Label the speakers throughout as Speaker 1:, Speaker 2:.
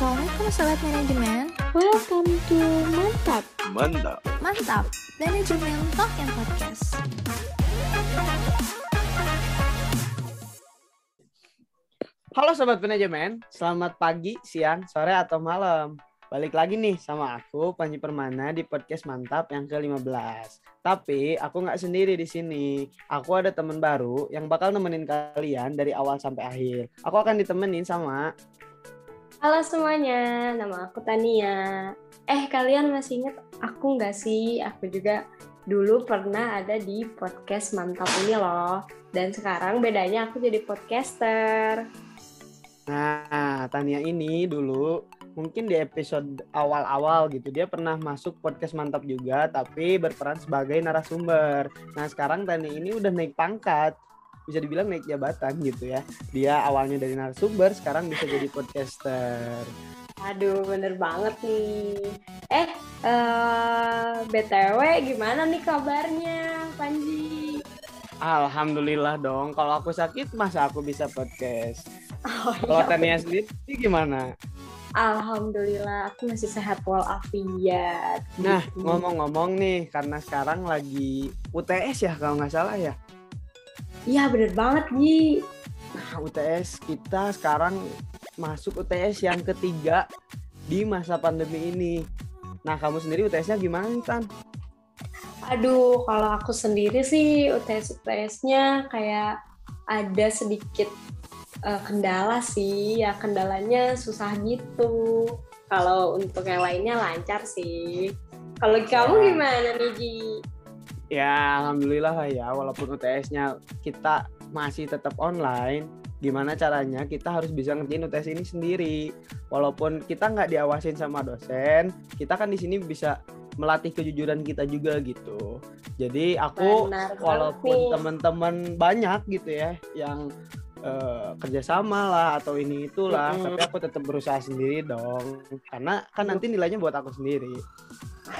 Speaker 1: Assalamualaikum Sobat Manajemen
Speaker 2: Welcome to Mantap
Speaker 3: Mantap.
Speaker 1: Mantap, Manajemen Talk and Podcast
Speaker 4: Halo Sobat Manajemen, selamat pagi, siang, sore, atau malam. Balik lagi nih sama aku, Panji Permana, di podcast Mantap yang ke-15. Tapi aku nggak sendiri di sini. Aku ada teman baru yang bakal nemenin kalian dari awal sampai akhir. Aku akan ditemenin sama...
Speaker 2: Halo semuanya, nama aku Tania Eh kalian masih inget aku nggak sih? Aku juga dulu pernah ada di podcast Mantap ini loh Dan sekarang bedanya aku jadi podcaster
Speaker 4: Nah, Tania ini dulu mungkin di episode awal-awal gitu dia pernah masuk podcast mantap juga tapi berperan sebagai narasumber. Nah sekarang Tania ini udah naik pangkat bisa dibilang naik jabatan gitu ya. Dia awalnya dari narasumber sekarang bisa jadi podcaster.
Speaker 2: Aduh bener banget nih Eh, eh BTW gimana nih kabarnya Panji?
Speaker 4: Alhamdulillah dong. Kalau aku sakit masa aku bisa podcast.
Speaker 2: Oh,
Speaker 4: Kalau
Speaker 2: iya.
Speaker 4: Tania sendiri gimana?
Speaker 2: Alhamdulillah aku masih sehat walafiat
Speaker 4: Nah ngomong-ngomong nih karena sekarang lagi UTS ya kalau nggak salah ya.
Speaker 2: Iya bener banget Ji
Speaker 4: Nah, UTS kita sekarang masuk UTS yang ketiga di masa pandemi ini. Nah, kamu sendiri UTS-nya gimana nih, Tan?
Speaker 2: Aduh, kalau aku sendiri sih UTS-UTS-nya kayak ada sedikit eh, kendala sih. Ya kendalanya susah gitu. Kalau untuk yang lainnya lancar sih. Kalau kamu
Speaker 4: Ya.
Speaker 2: gimana nih, Ji?
Speaker 4: Ya, alhamdulillah lah ya, walaupun UTS-nya kita masih tetap online, gimana caranya kita harus bisa ngerjain UTS ini sendiri. Walaupun kita nggak diawasin sama dosen, kita kan di sini bisa melatih kejujuran kita juga gitu. Jadi aku
Speaker 2: Benar
Speaker 4: walaupun teman-teman banyak gitu ya yang eh, kerjasama lah atau ini itulah
Speaker 2: Mm-mm.
Speaker 4: tapi aku tetap berusaha sendiri dong karena kan nanti nilainya buat aku sendiri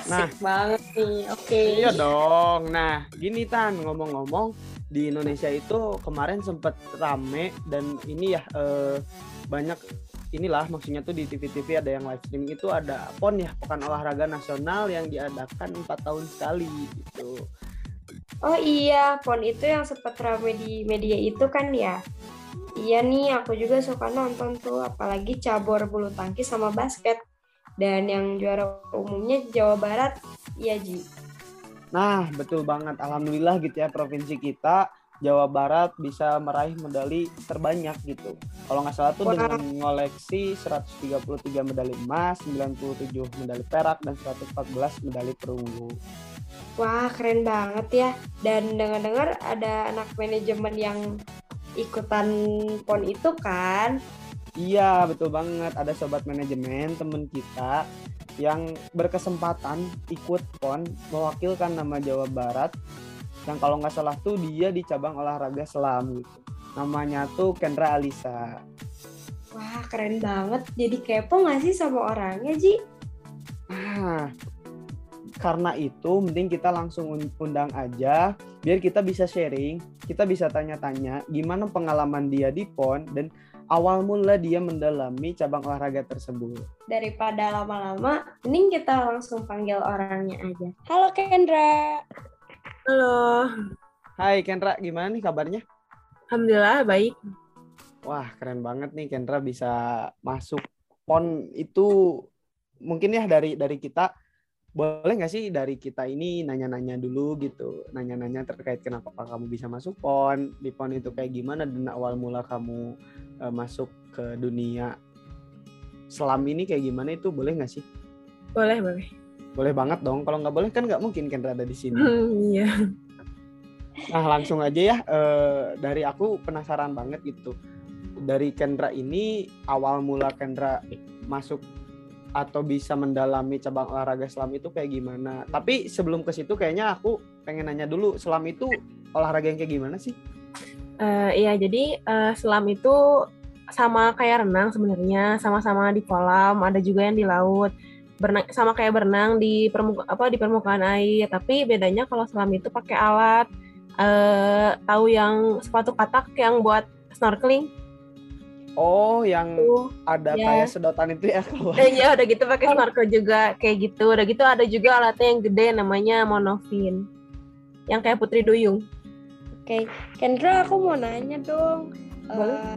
Speaker 4: Nah.
Speaker 2: Asik banget nih. Oke.
Speaker 4: iya dong nah gini tan ngomong-ngomong di Indonesia itu kemarin sempet rame dan ini ya eh, banyak inilah maksudnya tuh di TV-TV ada yang live stream itu ada PON ya Pekan Olahraga Nasional yang diadakan empat tahun sekali gitu
Speaker 2: Oh iya, PON itu yang sempat rame di media itu kan ya? Iya nih, aku juga suka nonton tuh, apalagi cabur bulu tangkis sama basket. Dan yang juara umumnya Jawa Barat, iya Ji.
Speaker 4: Nah, betul banget. Alhamdulillah gitu ya provinsi kita Jawa Barat bisa meraih medali terbanyak gitu. Kalau nggak salah tuh
Speaker 2: Wah.
Speaker 4: dengan mengoleksi 133 medali emas, 97 medali perak dan 114 medali perunggu.
Speaker 2: Wah, keren banget ya. Dan dengar-dengar ada anak manajemen yang ikutan PON itu kan?
Speaker 4: Iya, betul banget. Ada sobat manajemen temen kita yang berkesempatan ikut PON mewakilkan nama Jawa Barat. Yang kalau nggak salah tuh dia di cabang olahraga selam gitu. Namanya tuh Kendra Alisa.
Speaker 2: Wah, keren banget. Jadi kepo nggak sih sama orangnya, Ji?
Speaker 4: Nah, karena itu mending kita langsung un- undang aja biar kita bisa sharing, kita bisa tanya-tanya gimana pengalaman dia di PON dan awal mula dia mendalami cabang olahraga tersebut.
Speaker 2: Daripada lama-lama, mending kita langsung panggil orangnya aja. Halo Kendra.
Speaker 5: Halo,
Speaker 4: Hai Kendra, gimana nih kabarnya?
Speaker 5: alhamdulillah baik.
Speaker 4: Wah, keren banget nih Kendra bisa masuk PON itu mungkin ya dari dari kita boleh nggak sih dari kita ini nanya-nanya dulu gitu, nanya-nanya terkait kenapa kamu bisa masuk PON, di PON itu kayak gimana dan awal mula kamu eh, masuk ke dunia selam ini kayak gimana itu boleh nggak sih?
Speaker 5: Boleh, boleh.
Speaker 4: Boleh banget dong. Kalau nggak boleh kan nggak mungkin Kendra ada di sini.
Speaker 5: iya.
Speaker 4: Nah langsung aja ya eh, dari aku penasaran banget gitu dari Kendra ini awal mula Kendra masuk atau bisa mendalami cabang olahraga selam itu kayak gimana? Tapi sebelum ke situ kayaknya aku pengen nanya dulu selam itu olahraga yang kayak gimana sih?
Speaker 5: Eh, iya, jadi eh, selam itu sama kayak renang sebenarnya, sama-sama di kolam, ada juga yang di laut. Berenang sama kayak berenang di permuka, apa di permukaan air, tapi bedanya kalau selam itu pakai alat eh tahu yang sepatu katak yang buat snorkeling?
Speaker 4: Oh, yang ada
Speaker 5: Ya.
Speaker 4: kayak sedotan itu ya keluar.
Speaker 5: Eh, ya udah gitu pakai snorkel juga kayak gitu. Udah gitu ada juga alatnya yang gede namanya monofin. Yang kayak putri duyung.
Speaker 2: Oke, Kendra aku mau nanya dong.
Speaker 5: Boleh.
Speaker 2: Eh,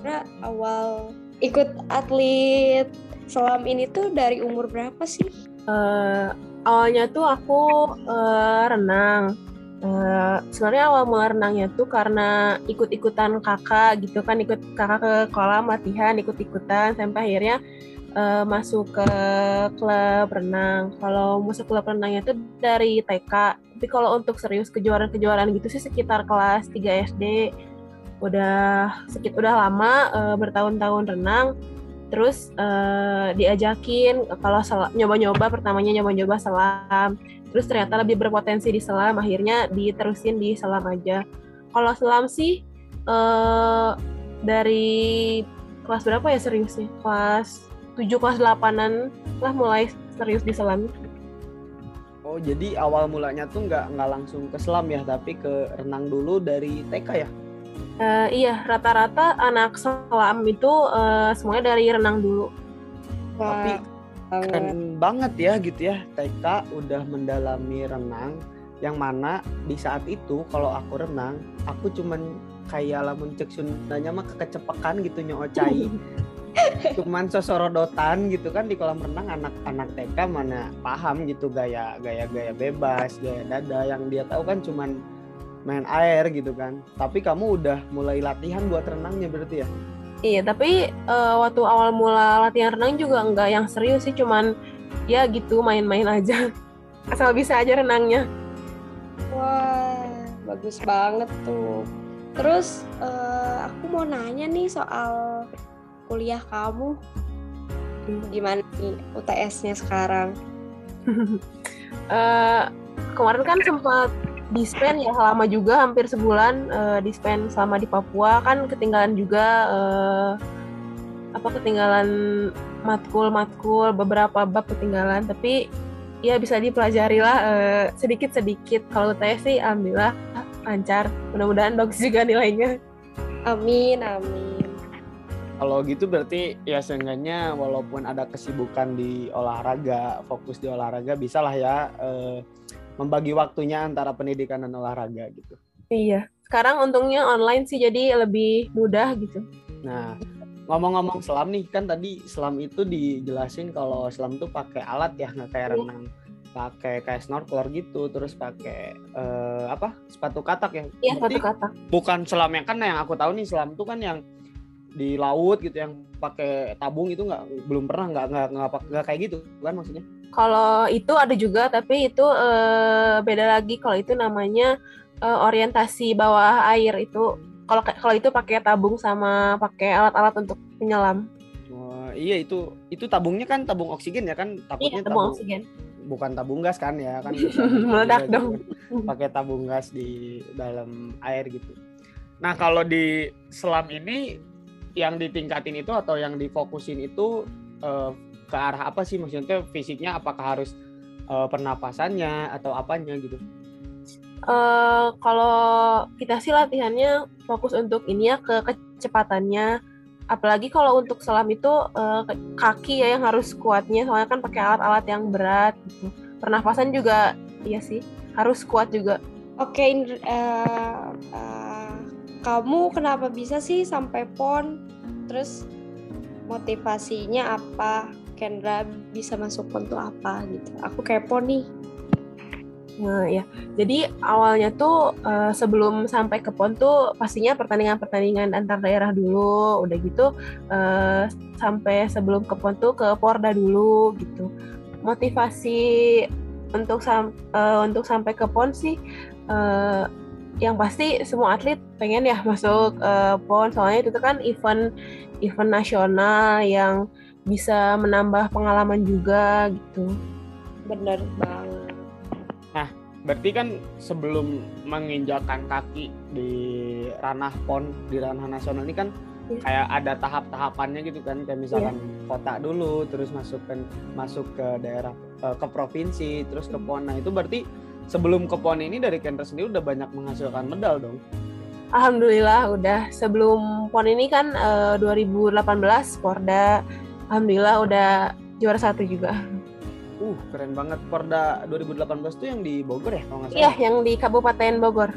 Speaker 2: Kendra awal ikut atlet selam ini tuh dari umur berapa sih?
Speaker 5: Eh, awalnya tuh aku eh, renang. Eh, sebenarnya awal mula renangnya tuh karena ikut-ikutan kakak gitu kan ikut kakak ke kolam latihan ikut-ikutan sampai akhirnya eh, masuk ke klub renang. Kalau masuk klub renangnya tuh dari TK. Tapi kalau untuk serius kejuaraan-kejuaraan gitu sih sekitar kelas 3 SD. Udah sedikit udah lama eh, bertahun-tahun renang. Terus eh, diajakin kalau nyoba-nyoba pertamanya nyoba-nyoba selam. Terus ternyata lebih berpotensi di selam, akhirnya diterusin di selam aja. Kalau selam sih eh dari kelas berapa ya seriusnya? Kelas 7 kelas 8-an lah mulai serius di selam.
Speaker 4: Oh, jadi awal mulanya tuh nggak nggak langsung ke selam ya, tapi ke renang dulu dari TK ya.
Speaker 5: Eh, iya, rata-rata anak selam itu eh, semuanya dari renang dulu.
Speaker 4: Tapi
Speaker 2: Wah, banget.
Speaker 4: keren banget ya gitu ya TK udah mendalami renang yang mana di saat itu kalau aku renang aku cuman kayak lamun cek Sundanya mah kekecepekan gitu nyoocai cuman sosorodotan gitu kan di kolam renang anak-anak TK mana paham gitu gaya gaya gaya bebas gaya dada yang dia tahu kan cuman main air gitu kan tapi kamu udah mulai latihan buat renangnya berarti ya
Speaker 5: Iya, tapi eh, waktu awal mula latihan renang juga nggak yang serius sih, cuman ya gitu main-main aja. Asal bisa aja renangnya.
Speaker 2: Wah, bagus banget tuh. Terus eh, aku mau nanya nih soal kuliah kamu. Gimana nih UTS-nya sekarang?
Speaker 5: Eh, kemarin kan sempat dispen ya lama juga hampir sebulan eh, dispen selama di Papua. Kan ketinggalan juga eh, apa ketinggalan matkul-matkul beberapa bab ketinggalan. Tapi ya bisa dipelajari lah eh, sedikit-sedikit. Kalau UTS sih alhamdulillah lancar. Mudah-mudahan bagus juga nilainya.
Speaker 2: Amin, amin.
Speaker 4: Kalau gitu berarti ya seenggaknya walaupun ada kesibukan di olahraga, fokus di olahraga bisa lah ya eh, membagi waktunya antara pendidikan dan olahraga gitu.
Speaker 5: iya sekarang untungnya online sih jadi lebih mudah gitu
Speaker 4: Nah, ngomong-ngomong selam nih kan tadi selam itu dijelasin kalau selam tuh pakai alat ya nggak kayak
Speaker 5: Iya.
Speaker 4: renang, pakai kayak snorkeler gitu, terus pakai eh, apa sepatu katak ya.
Speaker 5: iya
Speaker 4: Berarti
Speaker 5: satu kata
Speaker 4: bukan selam yang kan yang aku tahu nih selam tuh kan yang di laut gitu yang pakai tabung itu nggak belum pernah nggak nggak nggak kayak gitu kan maksudnya
Speaker 5: Kalau itu ada juga, tapi itu eh, beda lagi. Kalau itu namanya eh, orientasi bawah air itu. Kalau kalau itu pakai tabung sama pakai alat-alat untuk penyelam.
Speaker 4: Wah, iya itu itu tabungnya kan tabung oksigen ya kan
Speaker 5: Iya,
Speaker 4: takutnya
Speaker 5: tabung
Speaker 4: tabung
Speaker 5: oksigen.
Speaker 4: bukan tabung gas kan ya kan
Speaker 5: Meledak
Speaker 4: Iya,
Speaker 5: dong.
Speaker 4: gitu. pakai tabung gas di dalam air gitu nah kalau di selam ini yang ditingkatin itu atau yang difokusin itu eh, ke arah apa sih maksudnya fisiknya apakah harus eh, pernapasannya atau apanya gitu
Speaker 5: Eh, kalau kita sih latihannya fokus untuk ini ya ke kecepatannya. Apalagi kalau untuk selam itu ke- kaki ya yang harus kuatnya, soalnya kan pakai alat-alat yang berat gitu. Pernafasan juga iya sih harus kuat juga.
Speaker 2: Oke, Indra- eh, eh, kamu kenapa bisa sih sampai pon? Terus motivasinya apa? Kendra bisa masuk pon tuh apa gitu? Aku kepo nih.
Speaker 5: Nah, ya. Jadi awalnya tuh eh, sebelum sampai ke PON tuh pastinya pertandingan-pertandingan antar daerah dulu, udah gitu eh, sampai sebelum ke PON tuh ke Porda dulu gitu. Motivasi untuk sam- eh, untuk sampai ke PON sih eh, yang pasti semua atlet pengen ya masuk eh, PON soalnya itu tuh kan event event nasional yang bisa menambah pengalaman juga gitu.
Speaker 2: Bener banget.
Speaker 4: berarti kan sebelum menginjakan kaki di ranah pon di ranah nasional ini kan
Speaker 5: Iya.
Speaker 4: kayak ada tahap-tahapannya gitu kan kayak misalkan kota dulu terus masuk ke masuk ke daerah eh, ke provinsi terus ke pon nah itu berarti sebelum ke pon ini dari Kendra sendiri udah banyak menghasilkan medal dong
Speaker 5: Alhamdulillah udah sebelum PON ini kan eh, 2018 Porda alhamdulillah udah juara satu juga.
Speaker 4: Uh, keren banget. Porda 2018 tuh yang di Bogor ya kalau nggak salah.
Speaker 5: Iya, yang di Kabupaten Bogor.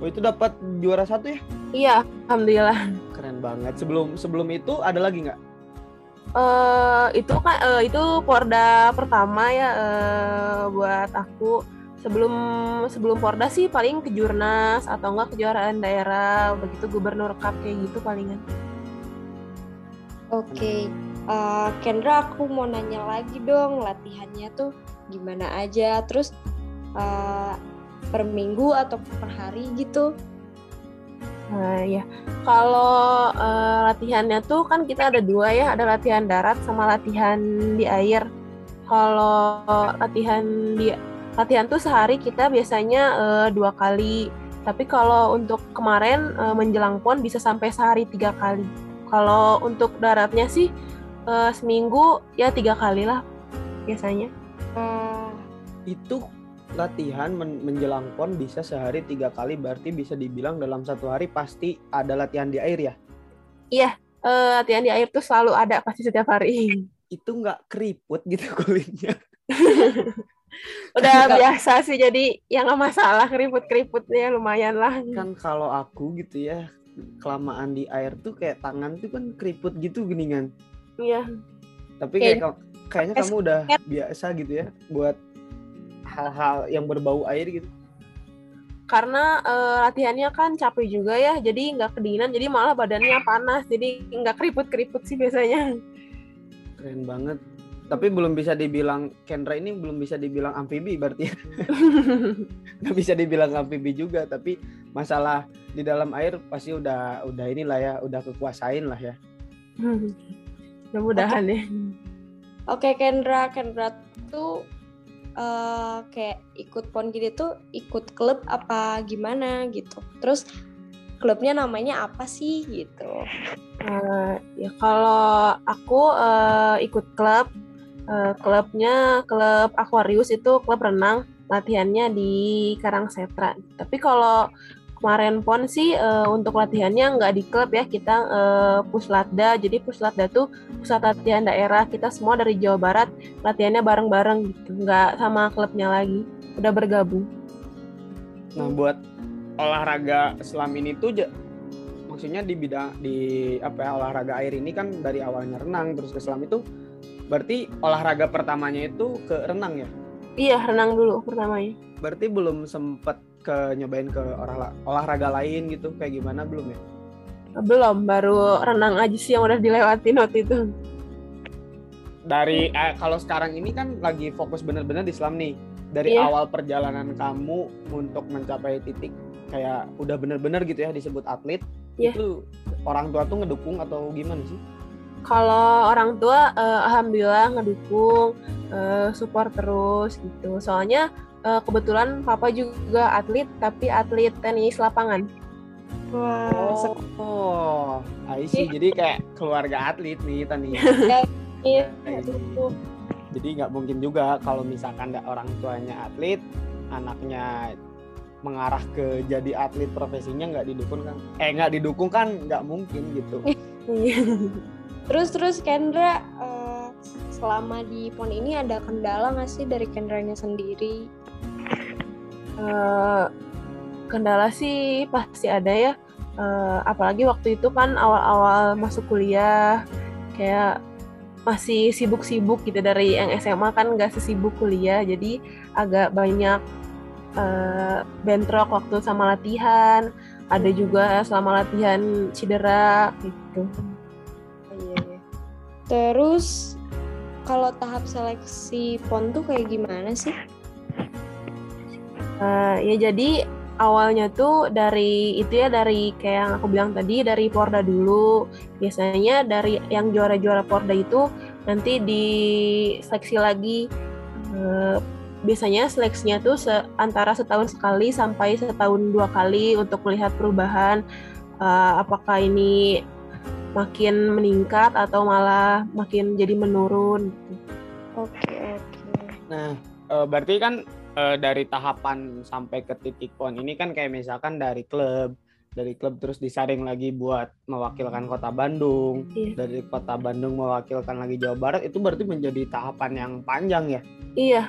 Speaker 4: Oh, itu dapat juara satu ya?
Speaker 5: Iya, alhamdulillah.
Speaker 4: Keren banget. Sebelum sebelum itu ada lagi nggak?
Speaker 5: eh itu kan eh, itu Porda pertama ya eh, buat aku. Sebelum sebelum Porda sih paling kejurnas atau enggak kejuaraan daerah, begitu gubernur cup kayak gitu palingan.
Speaker 2: Oke, Eh, Kendra aku mau nanya lagi dong latihannya tuh gimana aja, terus eh, per minggu atau per hari gitu?
Speaker 5: Nah, ya. Kalau eh, latihannya tuh kan kita ada dua ya, ada latihan darat sama latihan di air. Kalau latihan di latihan tuh sehari kita biasanya eh, dua kali. Tapi kalau untuk kemarin eh, menjelang pon bisa sampai sehari tiga kali. Kalau untuk daratnya sih eh, seminggu ya tiga kali lah biasanya.
Speaker 2: Eh,
Speaker 4: Itu latihan men- menjelang pon bisa sehari tiga kali berarti bisa dibilang dalam satu hari pasti ada latihan di air ya
Speaker 5: Eh, latihan di air tuh selalu ada pasti setiap hari.
Speaker 4: itu nggak keriput gitu kulitnya
Speaker 5: Udah biasa sih jadi ya nggak masalah keriput-keriputnya lumayan lah.
Speaker 4: kan kalau aku gitu ya kelamaan di air tuh kayak tangan tuh kan keriput gitu geningan
Speaker 5: Iya.
Speaker 4: tapi kayak
Speaker 2: Kayak-
Speaker 4: ka- kayaknya kamu udah biasa gitu ya buat hal-hal yang berbau air gitu
Speaker 5: Karena eh, latihannya kan capek juga ya, jadi nggak kedinginan, jadi malah badannya panas, jadi nggak keriput-keriput sih biasanya.
Speaker 4: keren banget tapi belum bisa dibilang Kendra ini belum bisa dibilang amfibi berarti ya. nggak bisa dibilang amfibi juga tapi masalah di dalam air pasti udah udah inilah ya udah kekuasain lah ya
Speaker 5: Mudah-mudahan ya.
Speaker 2: Oke Kendra, Kendra tuh eh, kayak ikut pon gini tuh ikut klub apa gimana gitu. Terus klubnya namanya apa sih gitu?
Speaker 5: Eh, ya kalau aku eh, ikut klub, eh, klubnya klub Aquarius itu klub renang, latihannya di Karangsetra. Tapi kalau kemarin pon sih eh, untuk latihannya nggak di klub ya, kita eh, puslatda. Jadi puslatda tuh pusat latihan daerah. Kita semua dari Jawa Barat latihannya bareng-bareng gitu, nggak sama klubnya lagi. Udah bergabung.
Speaker 4: nah buat olahraga selam ini tuh maksudnya di bidang di apa ya olahraga air ini kan dari awalnya renang terus ke selam itu berarti olahraga pertamanya itu ke renang ya
Speaker 5: Iya renang dulu pertamanya.
Speaker 4: berarti belum sempet ke nyobain ke olah- olahraga lain gitu kayak gimana belum ya
Speaker 5: Belum, baru renang aja sih yang udah dilewatin waktu itu.
Speaker 4: dari eh, kalau sekarang ini kan lagi fokus bener-bener di selam nih dari
Speaker 5: Iya.
Speaker 4: awal perjalanan kamu untuk mencapai titik kayak udah bener-bener gitu ya disebut atlet
Speaker 5: Iya.
Speaker 4: itu orang tua tuh ngedukung atau gimana sih
Speaker 5: Kalau orang tua, eh, alhamdulillah ngedukung, eh, support terus gitu. Soalnya eh, kebetulan papa juga atlet, tapi atlet tenis lapangan.
Speaker 2: Wah,
Speaker 4: oh see jadi kayak keluarga atlet nih Tani
Speaker 2: Iya,
Speaker 5: Gitu.
Speaker 4: jadi nggak mungkin juga kalau misalkan ada orang tuanya atlet anaknya mengarah ke jadi atlet profesinya nggak didukung kan eh nggak didukung kan nggak mungkin gitu
Speaker 5: Iya.
Speaker 2: Terus terus Kendra eh, selama di pon ini ada kendala nggak sih dari Kendranya sendiri?
Speaker 5: Eh, kendala sih pasti ada ya. Eh, apalagi waktu itu kan awal-awal masuk kuliah, kayak masih sibuk-sibuk gitu dari yang SMA kan nggak sesibuk kuliah, jadi agak banyak eh, bentrok waktu sama latihan. Ada juga selama latihan cedera gitu.
Speaker 2: Terus kalau tahap seleksi pon tuh kayak gimana sih?
Speaker 5: Eh, ya jadi awalnya tuh dari itu ya dari kayak yang aku bilang tadi dari Porda dulu. Biasanya dari yang juara-juara Porda itu nanti diseleksi lagi. Eh, biasanya seleksinya tuh se- antara setahun sekali sampai setahun dua kali untuk melihat perubahan eh, apakah ini makin meningkat atau malah makin jadi menurun. gitu.
Speaker 2: Oke oke.
Speaker 4: nah eh, berarti kan eh, dari tahapan sampai ke titik pon ini kan kayak misalkan dari klub dari klub terus disaring lagi buat mewakilkan kota Bandung
Speaker 5: Iya.
Speaker 4: dari kota Bandung mewakilkan lagi Jawa Barat itu berarti menjadi tahapan yang panjang ya
Speaker 5: Iya,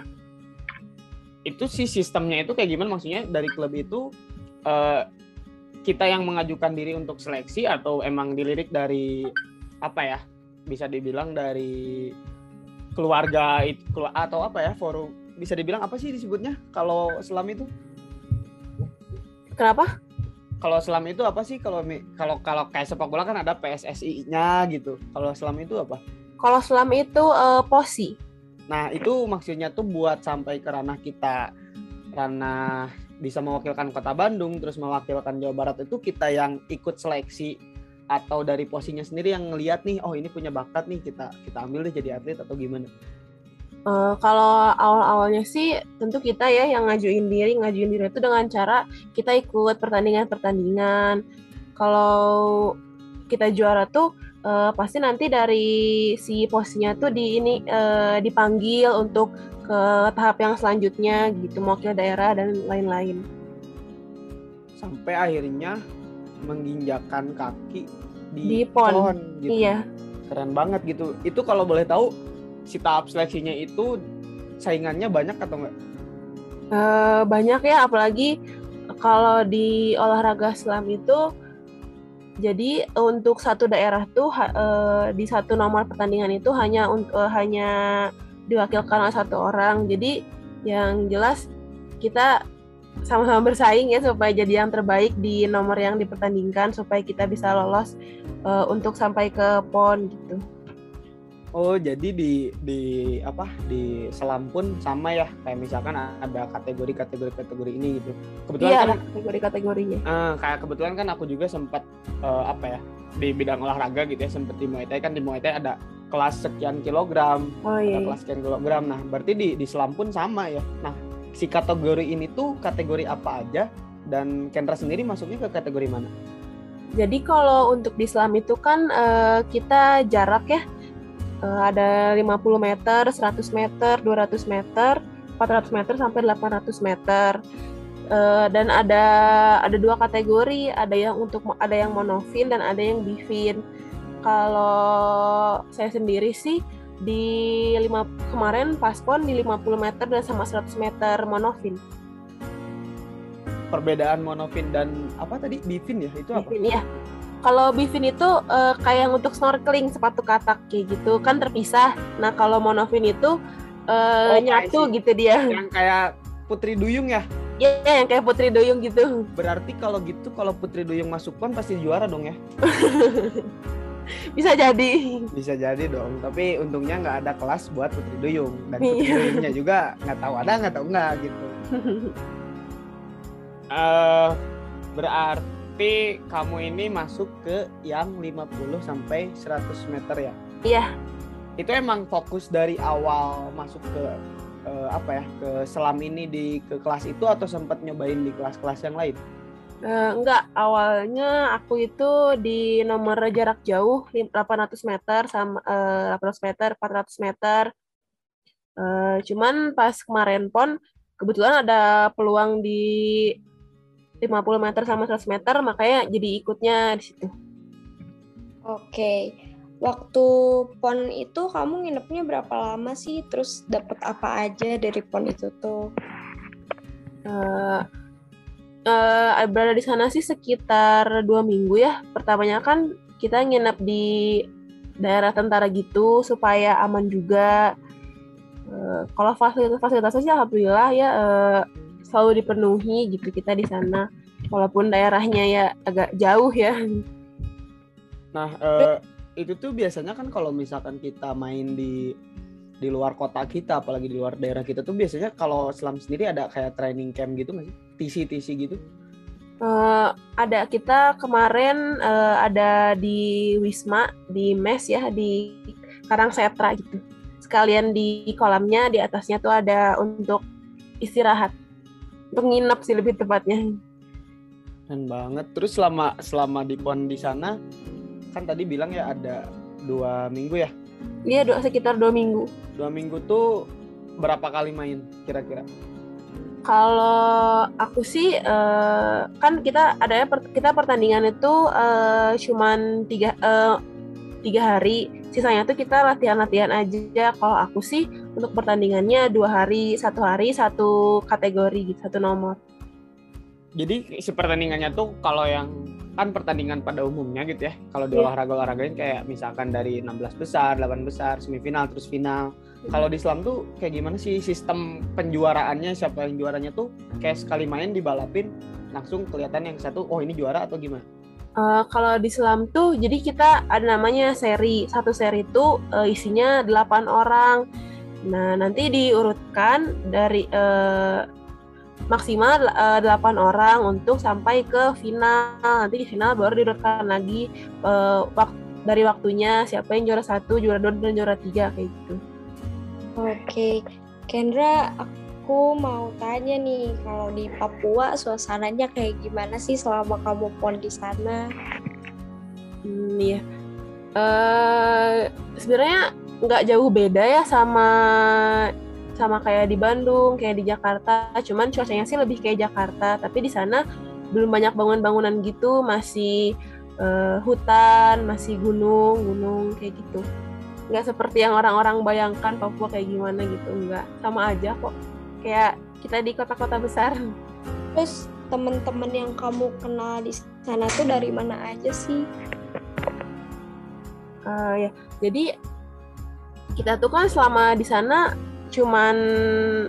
Speaker 4: itu sih sistemnya itu kayak gimana maksudnya dari klub itu eh, kita yang mengajukan diri untuk seleksi atau emang dilirik dari apa ya bisa dibilang dari keluarga itu atau apa ya forum bisa dibilang apa sih disebutnya kalau selam itu
Speaker 5: kenapa?
Speaker 4: kalau selam itu apa sih kalau kalau kalau kayak sepak bola kan ada PSSI-nya gitu kalau selam itu apa
Speaker 5: Kalau selam itu eh, posi.
Speaker 4: Nah, itu maksudnya tuh buat sampai ke ranah kita ranah bisa mewakilkan Kota Bandung terus mewakilkan Jawa Barat itu kita yang ikut seleksi atau dari posisinya sendiri yang ngelihat nih oh ini punya bakat nih kita kita ambil deh jadi atlet atau gimana
Speaker 5: Eh, kalau awal-awalnya sih tentu kita ya yang ngajuin diri, ngajuin diri itu dengan cara kita ikut pertandingan-pertandingan. Kalau kita juara tuh eh, pasti nanti dari si posisinya tuh di ini eh, dipanggil untuk ke tahap yang selanjutnya gitu, mewakili daerah dan lain-lain.
Speaker 4: sampai akhirnya menginjakan kaki
Speaker 5: Di
Speaker 4: di,
Speaker 5: pon.
Speaker 4: gitu.
Speaker 5: Iya.
Speaker 4: Keren banget gitu. Itu kalau boleh tahu si tahap seleksinya itu saingannya banyak atau enggak?
Speaker 5: Eh, banyak ya apalagi kalau di olahraga selam itu jadi untuk satu daerah tuh eh, di satu nomor pertandingan itu hanya eh, hanya diwakilkan oleh satu orang. Jadi yang jelas kita sama-sama bersaing ya supaya jadi yang terbaik di nomor yang dipertandingkan supaya kita bisa lolos eh, untuk sampai ke pon gitu
Speaker 4: Oh, jadi di di apa di selam pun sama ya kayak misalkan ada kategori-kategori kategori ini gitu. Kebetulan
Speaker 5: iya
Speaker 4: kan
Speaker 5: ada kategori-kategorinya
Speaker 4: eh, kayak kebetulan kan aku juga sempat eh, apa ya di bidang olahraga gitu ya sempat di Muay Thai kan di Muay Thai ada kelas sekian kilogram,
Speaker 5: oh
Speaker 4: ada
Speaker 5: iya, iya.
Speaker 4: kelas sekian kilogram. Nah, berarti di di selam pun sama ya. Nah, si kategori ini tuh kategori apa aja dan Kendra sendiri masuknya ke kategori mana?
Speaker 5: Jadi kalau untuk di Islam itu kan eh, kita jarak ya eh, ada 50 meter, 100 meter, 200 meter, 400 meter sampai 800 meter. Eh, dan ada ada dua kategori, ada yang untuk ada yang monofin dan ada yang bifin. Kalau saya sendiri sih di lima kemarin paspon di 50 meter dan sama 100 meter monofin.
Speaker 4: Perbedaan monofin dan apa tadi bifin ya? Itu apa?
Speaker 5: Bifin ya. Kalau bifin itu eh, kayak untuk snorkeling sepatu katak kayak gitu kan terpisah. Nah kalau monofin itu eh,
Speaker 4: Oh,
Speaker 5: nyatu gitu dia.
Speaker 4: Yang kayak Putri Duyung ya?
Speaker 5: Ya yang kayak putri duyung gitu.
Speaker 4: Berarti kalau gitu kalau Putri Duyung masuk pon pasti juara dong ya?
Speaker 5: Bisa jadi.
Speaker 4: Bisa jadi dong. Tapi untungnya nggak ada kelas buat Putri Duyung dan Putri
Speaker 5: Iya.
Speaker 4: Duyungnya juga nggak tahu ada nggak tahu nggak gitu. Eh berarti kamu ini masuk ke yang 50 sampai 100 meter ya?
Speaker 5: Iya.
Speaker 4: Itu emang fokus dari awal masuk ke eh, apa ya ke selam ini di ke kelas itu atau sempat nyobain di kelas-kelas yang lain?
Speaker 5: Eh, enggak, awalnya aku itu di nomor jarak jauh lim- 800 meter sama eh, 800 meter, 400 meter. Eh, cuman pas kemarin pon kebetulan ada peluang di 50 meter sama 100 meter makanya jadi ikutnya di situ.
Speaker 2: Oke, waktu pon itu kamu nginepnya berapa lama sih? Terus dapat apa aja dari pon itu tuh?
Speaker 5: Eh, eh, berada di sana sih sekitar dua minggu ya. Pertamanya kan kita nginep di daerah tentara gitu supaya aman juga. Eh, kalau fasilitas fasilitasnya sih alhamdulillah ya eh, selalu dipenuhi gitu kita di sana. Walaupun daerahnya ya agak jauh ya.
Speaker 4: Nah, eh, itu tuh biasanya kan kalau misalkan kita main di di luar kota kita, apalagi di luar daerah kita tuh biasanya kalau selam sendiri ada kayak training camp gitu nggak sih? TC-TC gitu?
Speaker 5: Eh, ada kita kemarin eh, ada di Wisma di mes ya di Karangsetra gitu. Sekalian di kolamnya di atasnya tuh ada untuk istirahat. Untuk nginep sih lebih tepatnya.
Speaker 4: Keren banget. Terus selama selama di pon di sana kan tadi bilang ya ada dua minggu ya.
Speaker 5: Iya dua, sekitar dua minggu.
Speaker 4: Dua minggu tuh berapa kali main kira-kira?
Speaker 5: Kalau aku sih eh, kan kita ada kita pertandingan itu eh, cuman tiga eh, tiga hari, sisanya tuh kita latihan-latihan aja. Kalau aku sih untuk pertandingannya dua hari, satu hari satu kategori gitu, satu nomor.
Speaker 4: Jadi si pertandingannya tuh kalau yang kan pertandingan pada umumnya gitu ya. Kalau di
Speaker 5: Iya.
Speaker 4: olahraga-olahragain kayak misalkan dari 16 besar, 8 besar, semifinal terus final. Kalau di Islam tuh kayak gimana sih sistem penjuaraannya? Siapa yang juaranya tuh kayak sekali main dibalapin langsung kelihatan yang satu oh ini juara atau gimana?
Speaker 5: Eh, kalau di Islam tuh, jadi kita ada namanya seri. Satu seri itu eh, isinya 8 orang. Nah, nanti diurutkan dari eh, maksimal eh, 8 orang untuk sampai ke final. Nanti di final baru diurutkan lagi eh, wak- dari waktunya siapa yang juara satu, juara dua, dan juara tiga kayak gitu.
Speaker 2: Oke, Kendra, aku mau tanya nih, kalau di Papua suasananya kayak gimana sih selama kamu pon di sana?
Speaker 5: Hmm, iya. Eh sebenarnya nggak jauh beda ya sama sama kayak di Bandung, kayak di Jakarta. Cuman cuacanya sih lebih kayak Jakarta, tapi di sana belum banyak bangunan-bangunan gitu, masih eh, hutan, masih gunung, gunung kayak gitu. Nggak seperti yang orang-orang bayangkan Papua kayak gimana gitu, nggak. Sama aja kok. Kayak kita di kota-kota besar.
Speaker 2: Terus temen-temen yang kamu kenal di sana tuh dari mana aja sih?
Speaker 5: Eh, ya, jadi kita tuh kan selama di sana cuman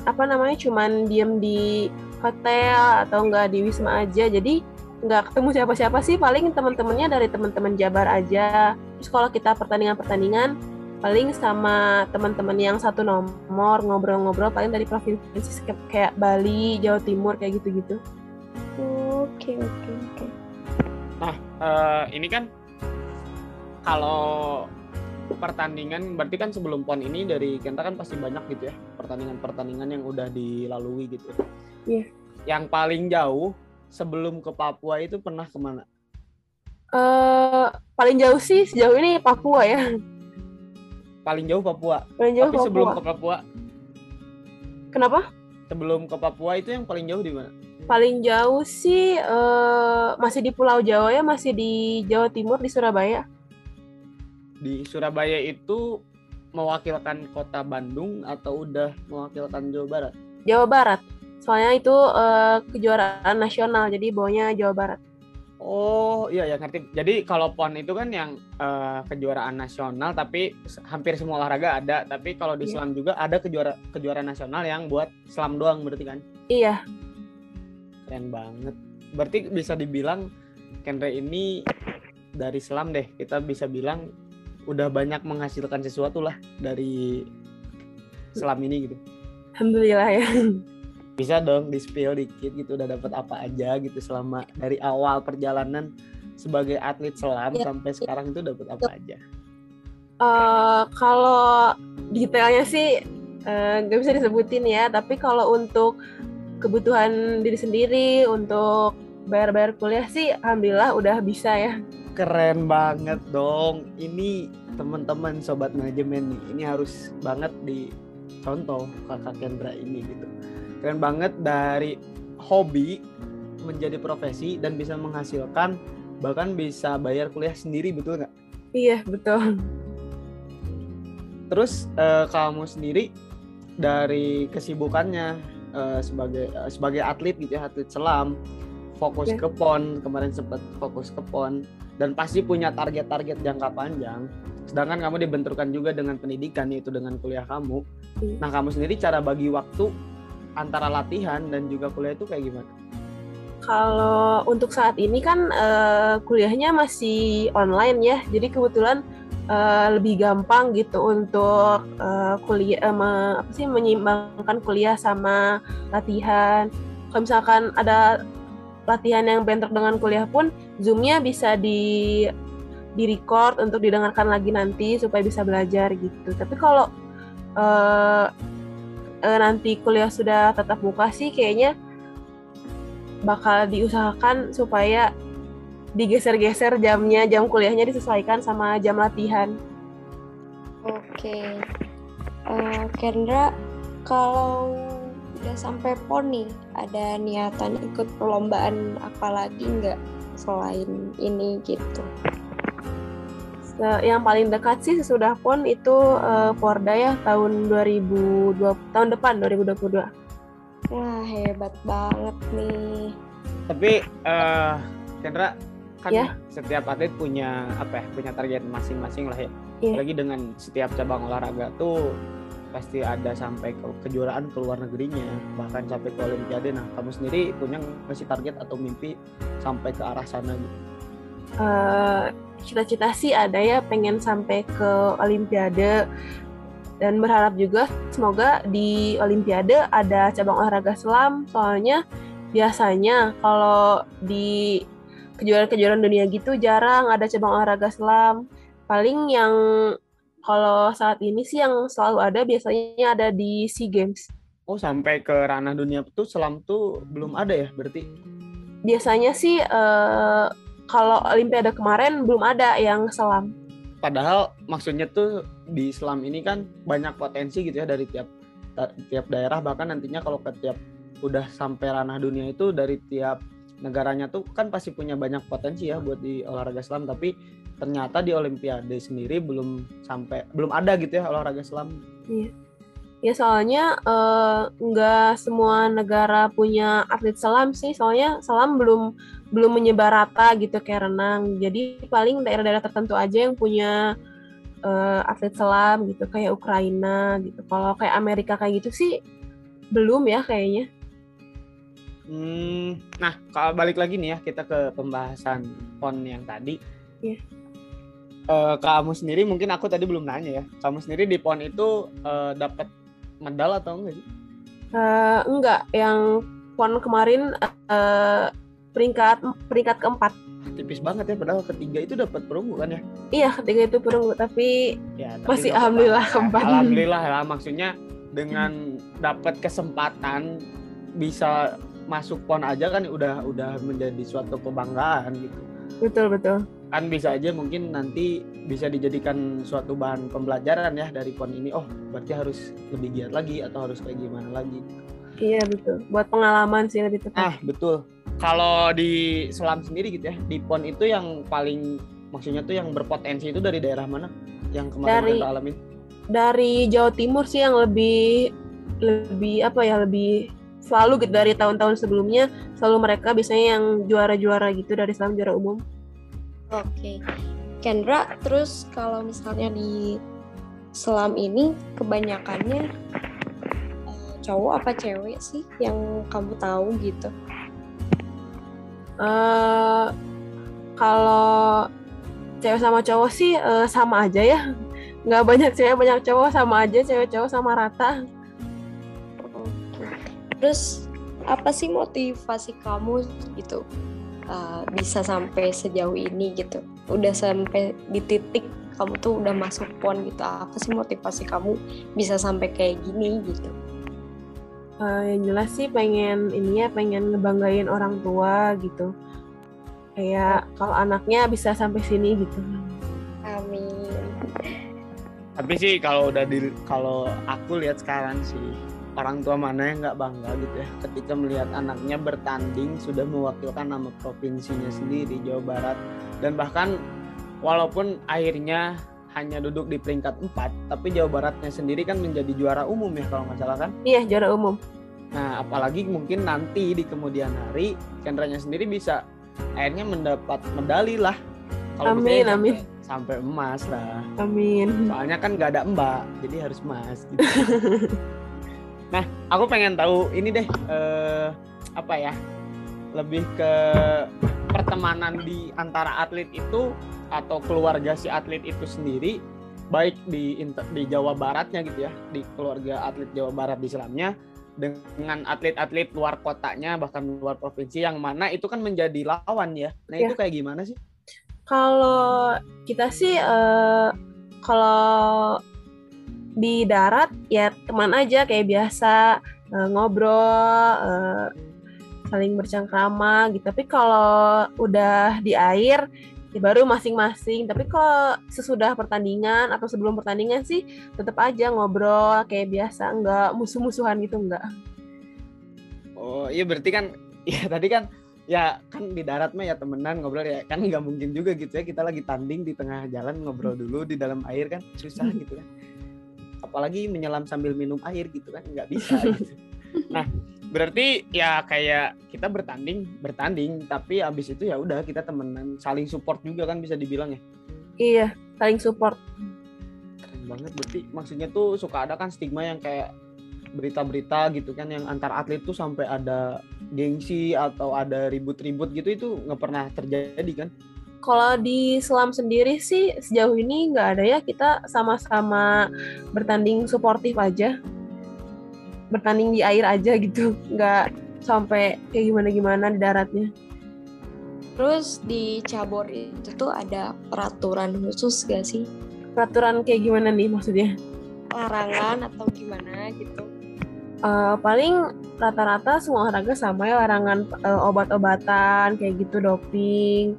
Speaker 5: apa namanya cuman diem di hotel atau enggak di wisma aja jadi nggak ketemu siapa-siapa sih paling teman-temannya dari teman-teman Jabar aja terus kalau kita pertandingan-pertandingan paling sama teman-teman yang satu nomor ngobrol-ngobrol paling dari provinsi kayak- Bali Jawa Timur kayak gitu-gitu
Speaker 2: Oke, oke, oke.
Speaker 4: Nah, eh, ini kan kalau pertandingan berarti kan sebelum pon ini dari Kenta kan pasti banyak gitu ya pertandingan-pertandingan yang udah dilalui gitu.
Speaker 5: Iya.
Speaker 4: Yang paling jauh sebelum ke Papua itu pernah ke mana?
Speaker 5: eh paling jauh sih sejauh ini Papua ya
Speaker 4: Paling jauh Papua.
Speaker 5: paling jauh
Speaker 4: Tapi sebelum
Speaker 5: Papua
Speaker 4: ke Papua,
Speaker 5: kenapa
Speaker 4: sebelum ke Papua itu yang paling jauh di mana?
Speaker 5: Paling jauh sih eh, masih di Pulau Jawa ya, masih di Jawa Timur di Surabaya.
Speaker 4: Di Surabaya itu mewakilkan kota Bandung atau udah mewakilkan Jawa Barat?
Speaker 5: Jawa Barat. Soalnya itu eh, kejuaraan nasional, jadi bawanya Jawa Barat.
Speaker 4: Oh iya ya ngerti. Jadi kalau pon itu kan yang eh, kejuaraan nasional, tapi hampir semua olahraga ada. Tapi kalau di
Speaker 5: Iya.
Speaker 4: selam juga ada kejuara kejuaraan nasional yang buat selam doang berarti kan?
Speaker 5: Iya,
Speaker 4: Keren banget. Berarti bisa dibilang Kenre ini dari selam deh. Kita bisa bilang udah banyak menghasilkan sesuatu lah dari selam ini gitu.
Speaker 5: alhamdulillah ya.
Speaker 4: Bisa dong di spill dikit gitu udah dapat apa aja gitu selama dari awal perjalanan sebagai atlet selam
Speaker 2: Ya.
Speaker 4: sampai sekarang itu dapat apa aja.
Speaker 5: Eh, kalau detailnya sih eh, nggak bisa disebutin ya, tapi kalau untuk kebutuhan diri sendiri, untuk bayar-bayar kuliah sih, alhamdulillah udah bisa ya.
Speaker 4: Keren banget dong. Ini teman-teman sobat manajemen nih, ini harus banget dicontoh kakak Kendra ini gitu. Keren banget dari hobi menjadi profesi dan bisa menghasilkan bahkan bisa bayar kuliah sendiri betul nggak?
Speaker 5: Iya, betul.
Speaker 4: Terus eh, kamu sendiri dari kesibukannya eh, sebagai eh, sebagai atlet gitu ya atlet selam fokus
Speaker 5: Ya.
Speaker 4: ke pon kemarin sempat fokus ke pon dan pasti punya target-target jangka panjang. Sedangkan kamu dibenturkan juga dengan pendidikan yaitu dengan kuliah kamu.
Speaker 5: Iya.
Speaker 4: Nah kamu sendiri cara bagi waktu antara latihan dan juga kuliah itu kayak gimana?
Speaker 5: Kalau untuk saat ini kan eh, kuliahnya masih online ya, jadi kebetulan eh, lebih gampang gitu untuk eh, kuliah me- apa sih menyeimbangkan kuliah sama latihan. Kalau misalkan ada latihan yang bentrok dengan kuliah pun, zoomnya bisa di di record untuk didengarkan lagi nanti supaya bisa belajar gitu. Tapi kalau eh, eh, nanti kuliah sudah tatap muka sih kayaknya bakal diusahakan supaya digeser-geser jamnya, jam kuliahnya disesuaikan sama jam latihan.
Speaker 2: Oke. Eh, Kendra, kalau udah sampai pon nih, ada niatan ikut perlombaan apa lagi nggak selain ini gitu?
Speaker 5: Se- yang paling dekat sih sesudah pon itu eh, Porda ya tahun 2020 tahun depan 2022.
Speaker 2: Wah hebat banget nih.
Speaker 4: Tapi eh Kendra kan
Speaker 5: Ya.
Speaker 4: setiap atlet punya apa ya punya target masing-masing lah ya.
Speaker 5: Iya.
Speaker 4: Apalagi dengan setiap cabang olahraga tuh pasti ada sampai ke kejuaraan ke luar negerinya bahkan sampai ke olimpiade nah kamu sendiri punya nggak sih target atau mimpi sampai ke arah sana gitu
Speaker 5: Eh, cita-cita sih ada ya pengen sampai ke Olimpiade. Dan berharap juga semoga di Olimpiade ada cabang olahraga selam. Soalnya biasanya kalau di kejuaraan-kejuaraan dunia gitu jarang ada cabang olahraga selam. Paling yang kalau saat ini sih yang selalu ada biasanya ada di SEA Games.
Speaker 4: Oh sampai ke ranah dunia tuh selam tuh belum ada ya berarti?
Speaker 5: Biasanya sih eh, kalau Olimpiade kemarin belum ada yang selam.
Speaker 4: Padahal maksudnya tuh di selam ini kan banyak potensi gitu ya dari tiap tiap daerah. Bahkan nantinya kalau ke tiap udah sampai ranah dunia itu dari tiap negaranya tuh kan pasti punya banyak potensi ya buat di olahraga selam. Tapi ternyata di olimpiade sendiri belum sampai belum ada gitu ya olahraga selam.
Speaker 5: Ya soalnya eh, nggak semua negara punya atlet selam sih, soalnya selam belum belum menyebar rata gitu kayak renang. Jadi paling daerah-daerah tertentu aja yang punya eh, atlet selam gitu, kayak Ukraina gitu. Kalau kayak Amerika kayak gitu sih belum ya kayaknya.
Speaker 4: Hmm, nah kalau balik lagi nih ya kita ke pembahasan pon yang tadi.
Speaker 5: Iya.
Speaker 4: Eh, kamu sendiri mungkin aku tadi belum nanya ya. Kamu sendiri di pon itu eh, dapat medal atau enggak sih?
Speaker 5: Eh, enggak, yang pon kemarin eh, peringkat peringkat keempat.
Speaker 4: Tipis banget ya padahal ketiga itu dapat perunggu kan ya.
Speaker 5: Iya, ketiga itu perunggu, tapi
Speaker 4: Ya, tapi
Speaker 5: Masih alhamdulillah keempat.
Speaker 4: Alhamdulillah ya maksudnya dengan dapat kesempatan bisa masuk pon aja kan udah udah menjadi suatu kebanggaan gitu.
Speaker 5: betul betul.
Speaker 4: Kan bisa aja mungkin nanti bisa dijadikan suatu bahan pembelajaran ya dari pon ini. Oh, berarti harus lebih giat lagi atau harus kayak gimana lagi.
Speaker 5: Iya betul. Buat pengalaman sih lebih tepat.
Speaker 4: Ah, betul. Kalau di selam sendiri gitu ya, di pon itu yang paling maksudnya tuh yang berpotensi itu dari daerah mana? Yang kemarin
Speaker 5: Dari-
Speaker 4: kita alamin?
Speaker 5: dari Jawa Timur sih yang lebih lebih apa ya lebih selalu gitu dari tahun-tahun sebelumnya selalu mereka biasanya yang juara-juara gitu dari selam juara umum.
Speaker 2: Oke. Kendra, terus kalau misalnya di selam ini kebanyakannya eh, cowok apa cewek sih yang kamu tahu gitu?
Speaker 5: Eh kalau cewek sama cowok sih eh, sama aja ya. Nggak banyak cewek banyak cowok sama aja cewek cowok sama rata.
Speaker 2: Terus apa sih motivasi kamu gitu uh, bisa sampai sejauh ini gitu? Udah sampai di titik kamu tuh udah masuk pon gitu. Apa sih motivasi kamu bisa sampai kayak gini gitu?
Speaker 5: Eh, yang jelas sih pengen ini ya pengen ngebanggain orang tua gitu. Kayak kalau anaknya bisa sampai sini gitu.
Speaker 2: Amin.
Speaker 4: Tapi sih kalau udah di kalau aku lihat sekarang sih orang tua mana yang nggak bangga gitu ya ketika melihat anaknya bertanding sudah mewakilkan nama provinsinya sendiri Jawa Barat dan bahkan walaupun akhirnya hanya duduk di peringkat 4 tapi Jawa Baratnya sendiri kan menjadi juara umum ya kalau nggak salah kan
Speaker 5: Iya juara umum.
Speaker 4: nah apalagi mungkin nanti di kemudian hari Kendranya sendiri bisa akhirnya mendapat medali lah
Speaker 5: Amin,
Speaker 4: bisa ya sampai-
Speaker 5: amin.
Speaker 4: sampai emas lah
Speaker 5: Amin.
Speaker 4: soalnya kan nggak ada mbak jadi harus emas gitu. nah aku pengen tahu ini deh eh, apa ya lebih ke pertemanan di antara atlet itu atau keluarga si atlet itu sendiri baik di di Jawa Baratnya gitu ya di keluarga atlet Jawa Barat di Islamnya dengan atlet-atlet luar kotanya bahkan luar provinsi yang mana itu kan menjadi lawan ya. Nah itu kayak gimana sih?
Speaker 5: Kalau kita sih eh, kalau di darat ya teman aja kayak biasa eh, ngobrol, eh, saling bercengkrama gitu. Tapi kalau udah di air ya baru masing-masing. Tapi kalau sesudah pertandingan atau sebelum pertandingan sih tetap aja ngobrol kayak biasa, nggak musuh-musuhan gitu nggak.
Speaker 4: Oh iya berarti kan ya tadi kan ya kan di darat mah ya temenan ngobrol ya kan nggak mungkin juga gitu ya kita lagi tanding di tengah jalan ngobrol dulu di dalam air kan susah gitu kan apalagi menyelam sambil minum air gitu kan nggak bisa gitu. nah berarti ya kayak kita bertanding bertanding tapi abis itu ya udah kita temenan saling support juga kan bisa dibilang ya?
Speaker 5: Iya, saling support.
Speaker 4: keren banget berarti maksudnya tuh suka ada kan stigma yang kayak berita-berita gitu kan yang antar atlet tuh sampai ada gengsi atau ada ribut-ribut gitu itu nggak pernah terjadi kan?
Speaker 5: Kalau di selam sendiri sih sejauh ini nggak ada ya. Kita sama-sama bertanding suportif aja, bertanding di air aja gitu, nggak sampai kayak gimana-gimana di daratnya.
Speaker 2: Terus di cabur itu tuh ada peraturan khusus gak sih?
Speaker 5: Peraturan kayak gimana nih maksudnya?
Speaker 2: Larangan atau gimana gitu?
Speaker 5: Eh, paling rata-rata semua olahraga sama ya larangan eh, obat-obatan kayak gitu doping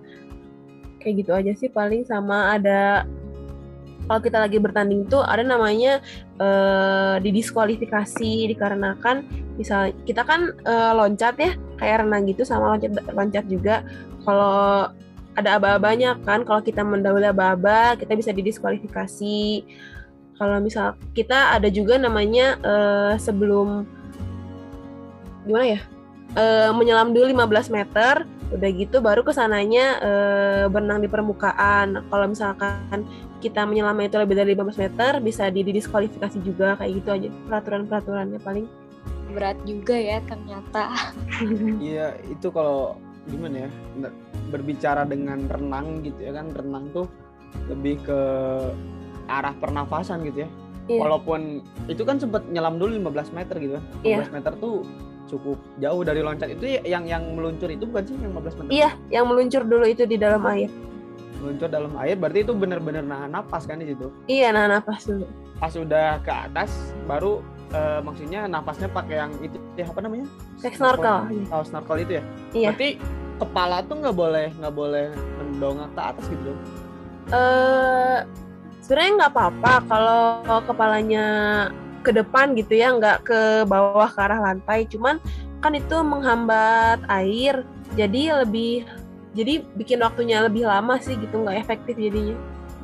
Speaker 5: kayak gitu aja sih paling sama ada kalau kita lagi bertanding tuh ada namanya eh, didiskualifikasi dikarenakan misal kita kan eh, loncat ya kayak renang gitu sama loncat loncat juga. Kalau ada aba-abanya kan kalau kita mendahului aba-aba kita bisa didiskualifikasi. Kalau misal kita ada juga namanya eh, sebelum gimana ya Eh, menyelam dulu 15 meter udah gitu baru ke sananya eh, berenang di permukaan. Kalau misalkan kita menyelam itu lebih dari 15 meter bisa didiskualifikasi juga kayak gitu aja peraturan-peraturannya paling
Speaker 2: Berat juga ya ternyata.
Speaker 4: Iya itu kalau gimana ya berbicara dengan renang gitu ya kan renang tuh lebih ke arah pernafasan gitu ya.
Speaker 5: Iya.
Speaker 4: Walaupun itu kan sempat nyelam dulu 15 meter gitu kan. 15
Speaker 5: Iya.
Speaker 4: meter tuh cukup jauh dari loncat itu ya- yang yang meluncur itu bukan sih yang 15 meter?
Speaker 5: iya yang meluncur dulu itu di dalam air
Speaker 4: Meluncur dalam air berarti itu benar-benar nahan napas kan di situ.
Speaker 5: iya nah nafas dulu
Speaker 4: Pas udah ke atas baru eh, maksudnya nafasnya pakai yang itu ya apa namanya?
Speaker 5: kayak snorkel
Speaker 4: Oh, snorkel itu ya?
Speaker 5: Iya.
Speaker 4: Berarti kepala tuh nggak boleh nggak boleh mendongak ke atas gitu dong.
Speaker 5: eh sebenarnya nggak apa-apa kalau kepalanya ke depan gitu ya nggak ke bawah ke arah lantai cuman kan itu menghambat air jadi lebih jadi bikin waktunya lebih lama sih gitu nggak efektif jadinya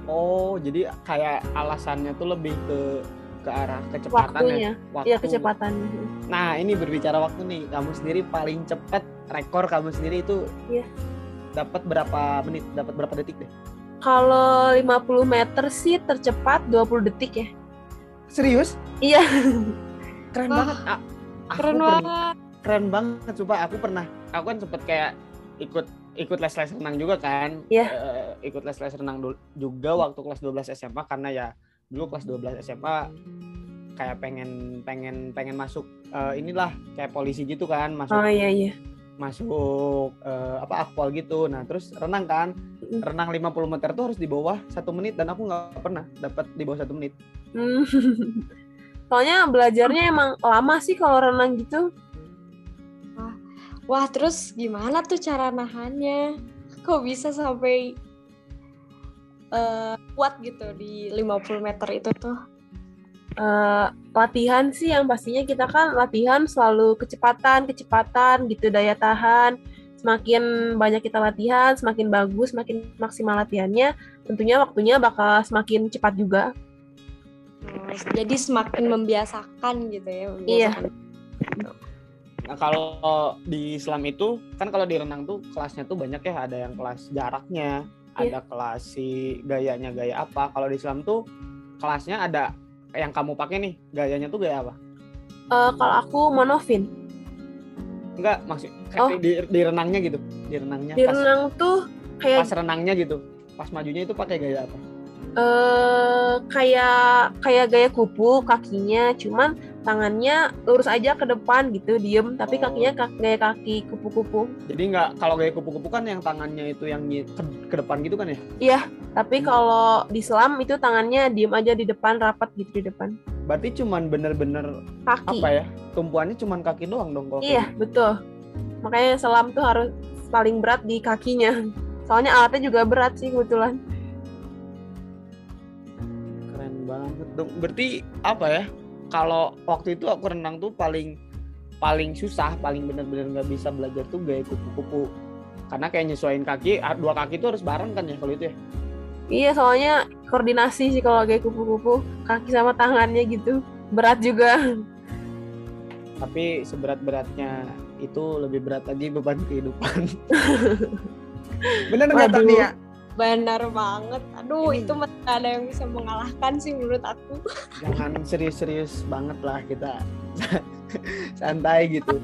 Speaker 4: Oh, jadi kayak alasannya tuh lebih ke ke arah kecepatan
Speaker 5: waktunya
Speaker 4: ya. Waktu.
Speaker 5: iya kecepatan
Speaker 4: Nah, ini berbicara waktu nih, kamu sendiri paling cepat rekor kamu sendiri itu
Speaker 5: Iya.
Speaker 4: dapat berapa menit? Dapat berapa detik deh?
Speaker 5: kalau 50 meter sih tercepat 20 detik ya
Speaker 4: Serius?
Speaker 5: Iya.
Speaker 4: Keren
Speaker 2: Wah,
Speaker 4: banget. A- aku
Speaker 2: Keren banget.
Speaker 4: Keren banget, coba aku pernah. Aku kan sempet kayak ikut ikut les-les renang juga kan.
Speaker 5: Iya.
Speaker 4: Eh, ikut les-les renang juga waktu kelas 12 SMA karena ya dulu kelas 12 SMA kayak pengen pengen pengen masuk eh, inilah kayak polisi gitu kan, masuk
Speaker 5: oh iya iya
Speaker 4: masuk eh, apa akpol gitu. Nah, terus renang kan.
Speaker 5: Mm.
Speaker 4: Renang 50 meter tuh harus di bawah satu menit dan aku nggak pernah dapat di bawah satu menit.
Speaker 5: Hmm. soalnya belajarnya emang lama sih kalau renang gitu
Speaker 2: Wah, terus gimana tuh cara nahannya? Kok bisa sampai eh, kuat gitu di 50 meter itu tuh?
Speaker 5: Eh, latihan sih yang pastinya kita kan latihan selalu kecepatan kecepatan gitu daya tahan semakin banyak kita latihan semakin bagus semakin maksimal latihannya tentunya waktunya bakal semakin cepat juga
Speaker 2: Oh, jadi semakin membiasakan gitu ya.
Speaker 5: Iya.
Speaker 2: membiasakan.
Speaker 4: Nah kalau di Islam itu kan kalau di renang tuh kelasnya tuh banyak ya ada yang kelas jaraknya,
Speaker 5: Iya.
Speaker 4: ada kelas si gayanya gaya apa. Kalau di Islam tuh kelasnya ada yang kamu pakai nih gayanya tuh gaya apa?
Speaker 5: Eh, kalau aku monofin
Speaker 4: Enggak maksud
Speaker 5: Oh.
Speaker 4: di, di renangnya gitu, di renangnya
Speaker 5: di
Speaker 4: pas,
Speaker 5: renang tuh kayak
Speaker 4: pas renangnya gitu, pas majunya itu pakai gaya apa?
Speaker 5: eh kayak kayak gaya kupu kakinya cuman tangannya lurus aja ke depan gitu diem tapi
Speaker 4: Oh.
Speaker 5: kakinya kak- gaya kaki kupu-kupu
Speaker 4: Jadi nggak kalau gaya kupu-kupu kan yang tangannya itu yang ke, ke depan gitu kan ya?
Speaker 5: tapi kalau di selam itu tangannya diem aja di depan rapat gitu di depan
Speaker 4: Berarti cuman bener-bener
Speaker 5: kaki
Speaker 4: apa ya? Tumpuannya cuman kaki doang dong kalau kayak
Speaker 5: iya betul makanya selam tuh harus paling berat di kakinya soalnya alatnya juga berat sih kebetulan
Speaker 4: Keren banget dong. Berarti apa ya? Kalau waktu itu aku renang tuh paling paling susah paling bener-bener nggak bisa belajar tuh gaya kupu-kupu karena kayak nyesuaiin kaki ah, dua kaki itu harus bareng kan ya kalau itu ya
Speaker 5: Iya, soalnya koordinasi sih kalau kayak kupu-kupu, kaki sama tangannya gitu. Berat juga.
Speaker 4: tapi seberat-beratnya itu lebih berat lagi beban kehidupan bener nggak
Speaker 5: Waduh.
Speaker 4: Tania?
Speaker 2: Benar banget. Aduh,
Speaker 4: Ini-
Speaker 2: itu ada yang bisa mengalahkan sih menurut aku.
Speaker 4: jangan serius-serius banget lah kita santai gitu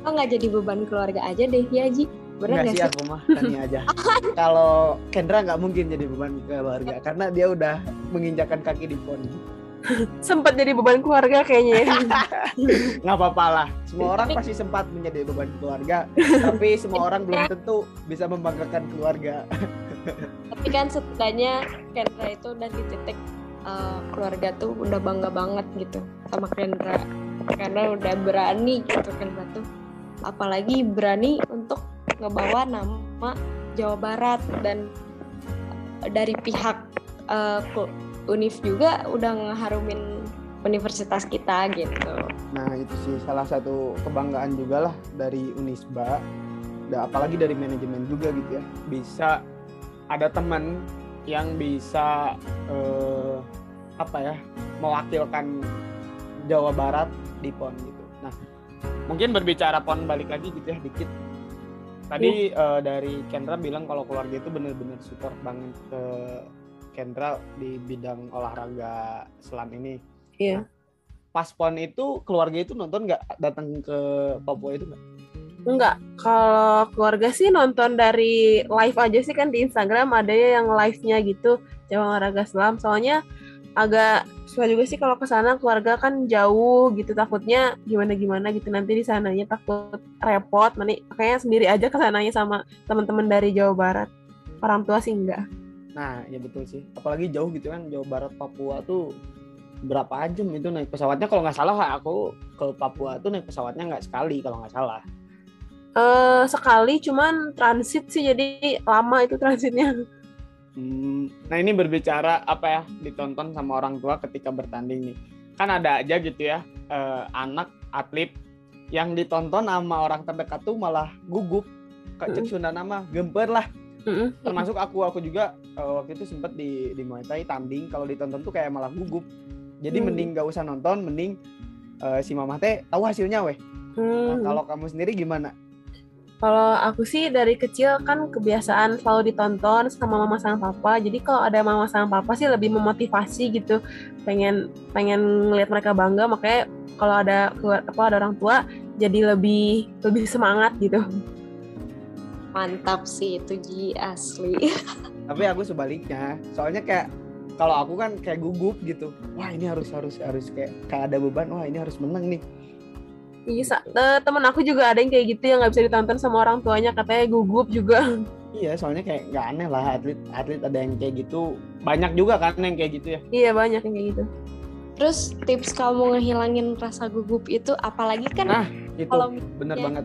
Speaker 2: Oh nggak jadi beban keluarga aja deh ya Ji. Bener
Speaker 4: Enggak
Speaker 2: nggak
Speaker 4: sih aku mah Tania aja kalau Kendra nggak mungkin jadi beban keluarga karena dia udah menginjakan kaki di pon
Speaker 5: Sempat jadi beban keluarga kayaknya. ya.
Speaker 4: nggak apa-apa lah semua orang pasti sempat menjadi beban keluarga tapi semua orang belum tentu bisa membanggakan keluarga
Speaker 2: Tapi kan setidaknya Kendra itu udah di titik eh, keluarga tuh udah bangga banget gitu sama Kendra. Karena udah berani gitu Kendra tuh. Apalagi berani untuk ngebawa nama Jawa Barat dan dari pihak kul- Unif juga udah ngeharumin universitas kita gitu.
Speaker 4: Nah itu sih salah satu kebanggaan juga lah dari Unisba, apalagi dari manajemen juga gitu ya, bisa ada teman yang bisa eh, apa ya mewakilkan Jawa Barat di PON gitu. Nah mungkin berbicara PON balik lagi gitu ya dikit. Tadi eh, dari Kendra bilang kalau keluarga itu benar-benar support banget ke Kendra di bidang olahraga selam ini
Speaker 5: Iya.
Speaker 4: pas pon itu keluarga itu nonton nggak datang ke Papua itu nggak?
Speaker 5: Enggak, kalau keluarga sih nonton dari live aja sih kan di Instagram ada ya yang live-nya gitu Jawa Olahraga Selam. Soalnya agak susah juga sih kalau ke sana keluarga kan jauh gitu takutnya gimana gimana gitu nanti di sananya takut repot nanti makanya sendiri aja ke sananya sama teman-teman dari Jawa Barat orang tua sih enggak
Speaker 4: Nah ya betul sih. Apalagi jauh gitu kan Jawa Barat Papua tuh berapa jam itu naik pesawatnya kalau nggak salah aku ke Papua tuh naik pesawatnya nggak sekali kalau nggak salah.
Speaker 5: Eh sekali cuman transit sih jadi lama itu transitnya
Speaker 4: Hmm, nah ini berbicara apa ya ditonton sama orang tua ketika bertanding nih. Kan ada aja gitu ya eh, anak atlet yang ditonton sama orang terdekat tuh malah gugup. Kak Cek Sunda nama gemper lah.
Speaker 5: Mm-mm.
Speaker 4: termasuk aku aku juga eh, waktu itu sempat di di Muay Thai tanding kalau ditonton tuh kayak malah gugup jadi
Speaker 5: Hmm.
Speaker 4: mending gak usah nonton mending eh, si mama teh tahu hasilnya weh Nah,
Speaker 5: Hmm.
Speaker 4: kalau kamu sendiri gimana
Speaker 5: Kalau aku sih dari kecil kan kebiasaan selalu ditonton sama mama sama papa. Jadi kalau ada mama sama papa sih lebih memotivasi gitu. Pengen pengen ngelihat mereka bangga makanya kalau ada keluar- apa ada orang tua jadi lebih lebih semangat gitu.
Speaker 2: Mantap sih itu Ji asli.
Speaker 4: tapi aku sebaliknya soalnya kayak kalau aku kan kayak gugup gitu wah ini harus harus harus kayak kayak ada beban wah ini harus menang nih
Speaker 5: Iya, temen aku juga ada yang kayak gitu yang nggak bisa ditonton sama orang tuanya katanya gugup juga.
Speaker 4: iya soalnya kayak nggak aneh lah atlet atlet ada yang kayak gitu banyak juga kan yang kayak gitu ya
Speaker 5: iya banyak yang kayak gitu.
Speaker 2: Terus tips kamu ngehilangin rasa gugup itu apalagi kan
Speaker 4: Nah, itu
Speaker 2: kalau
Speaker 4: bener
Speaker 2: ya.
Speaker 4: banget